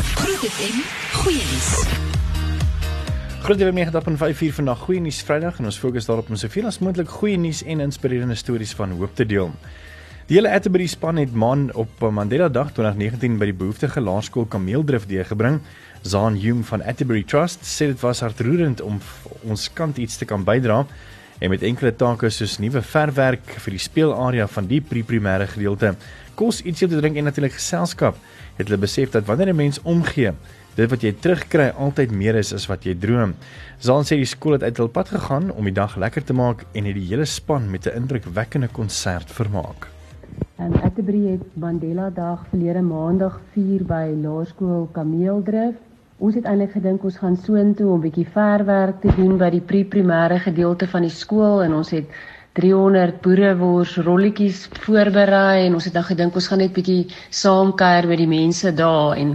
Groot FM, goeie nuus. Groot FM 90.5 vandag goeie nuus Vrydag en ons fokus daarop om soveel as moontlik goeie nuus en inspirerende stories van hoop te deel. Die hele Atterbury span het man op Mandela Dag 2019 by die behoeftige laerskool Kameeldrift deurgebring. Zaan Hume van Atterbury Trust sê dit was hartroerend om ons kant iets te kan bydra en met enkele take soos nuwe verwerk vir die speelarea van die pre-primêre gedeelte, kos ietsie te drink en natuurlik geselskap, het hulle besef dat wanneer 'n mens omgee, dit wat jy terugkry altyd meer is as wat jy droom. Zaan sê die skool het uit hul pad gegaan om die dag lekker te maak en het die hele span met 'n indrukwekkende konsert vermaak. En Atterbury het Mandela Dag verlede Maandag vier by Laerskool Kameeldrift Ons het eintlik gedink ons gaan soontoe om 'n bietjie verwerk te doen by die pre-primêre gedeelte van die skool en ons het 300 boerewors rolletjies voorberei en ons het dan gedink ons gaan net bietjie saamkuier met die mense daar en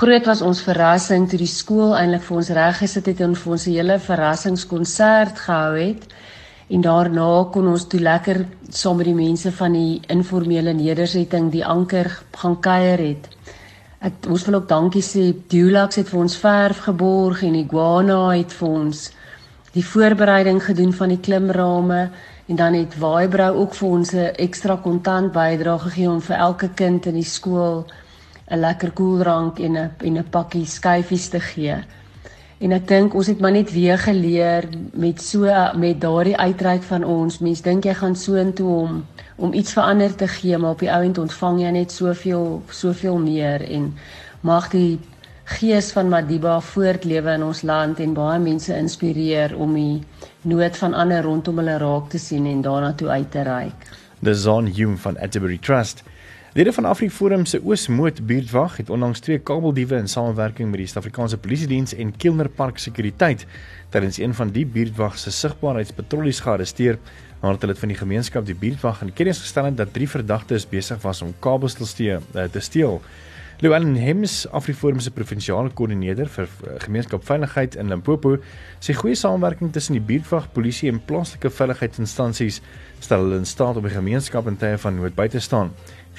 groot was ons verrassing toe die skool eintlik vir ons reg gesit het en vir ons 'n hele verrassingskonsert gehou het en daarna kon ons toe lekker saam met die mense van die informele nedersetting die anker gaan kuier het. Ek ons wil ook dankie sê Dulax het vir ons verf geborg en Iguana het vir ons die voorbereiding gedoen van die klimrame en dan het Waaibrou ook vir ons 'n ekstra kontant bydrae gegee om vir elke kind in die skool 'n lekker koeldrank en 'n en 'n pakkie skyfies te gee. En ek dink ons het maar net weer geleer met so met daardie uitreik van ons. Mense dink jy gaan so intoe om om iets verander te gee, maar op die ou end ontvang jy net soveel soveel meer en mag die gees van Madiba voortlewe in ons land en baie mense inspireer om die nood van ander rondom hulle raak te sien en daarna toe uit te reik. Dis on Hume van Atterbury Trust. Lede van AfriForum se Oosmoed buurtwag het onlangs twee kabeldiewe in samewerking met die Suid-Afrikaanse Polisie Diens en Kilner Park Sekuriteit tydens een van die buurtwag se sigbaarheidspatrollies gearresteer nadat hulle van die gemeenskap die buurtwag in kennis gestel het dat drie verdagtes besig was om kabels te steel. Eh, te steel. Llewellyn Hems, AfriForum se provinsiale koördineerder vir eh, gemeenskapsveiligheid in Limpopo, sê goeie samewerking tussen die buurtwag, polisie en plaaslike veiligheidsinstansies stel hulle in staat om die gemeenskap in tye van nood by te staan.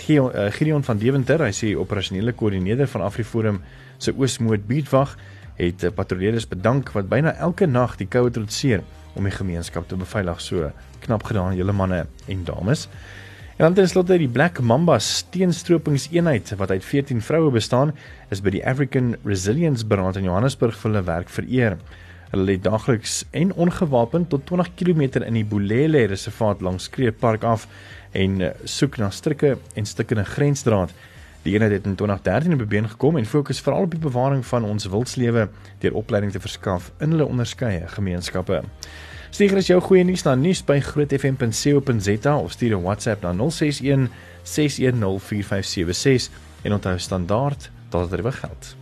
Eh, Gideon van Deventer, hy sê operasionele koördineerder van AfriForum se Oosmoed buurtwag, het eh, patrolleerders bedank wat byna elke nag die koue trotseer om die gemeenskap te beveilig. So knap gedaan julle manne en dames. En dan tenslotte die Black Mamba steenstropingseenheid wat uit 14 vroue bestaan, is by die African Resilience Brand in Johannesburg vir hulle werk vereer. Hulle lê daagliks en ongewapend tot 20 km in die Bulele reservaat langs Kreer Park af en eh, soek na strikke en stukkende grensdraad. Die eenheid het in 2013 op been gekom en fokus veral op die bewaring van ons wildslewe deur opleiding te verskaf in hulle onderskeie gemeenskappe. Stuur as jou goeie nuus na nuus@grootfm.co.za of stuur 'n WhatsApp na 061 6104576 en onthou standaard dat dit reg geld.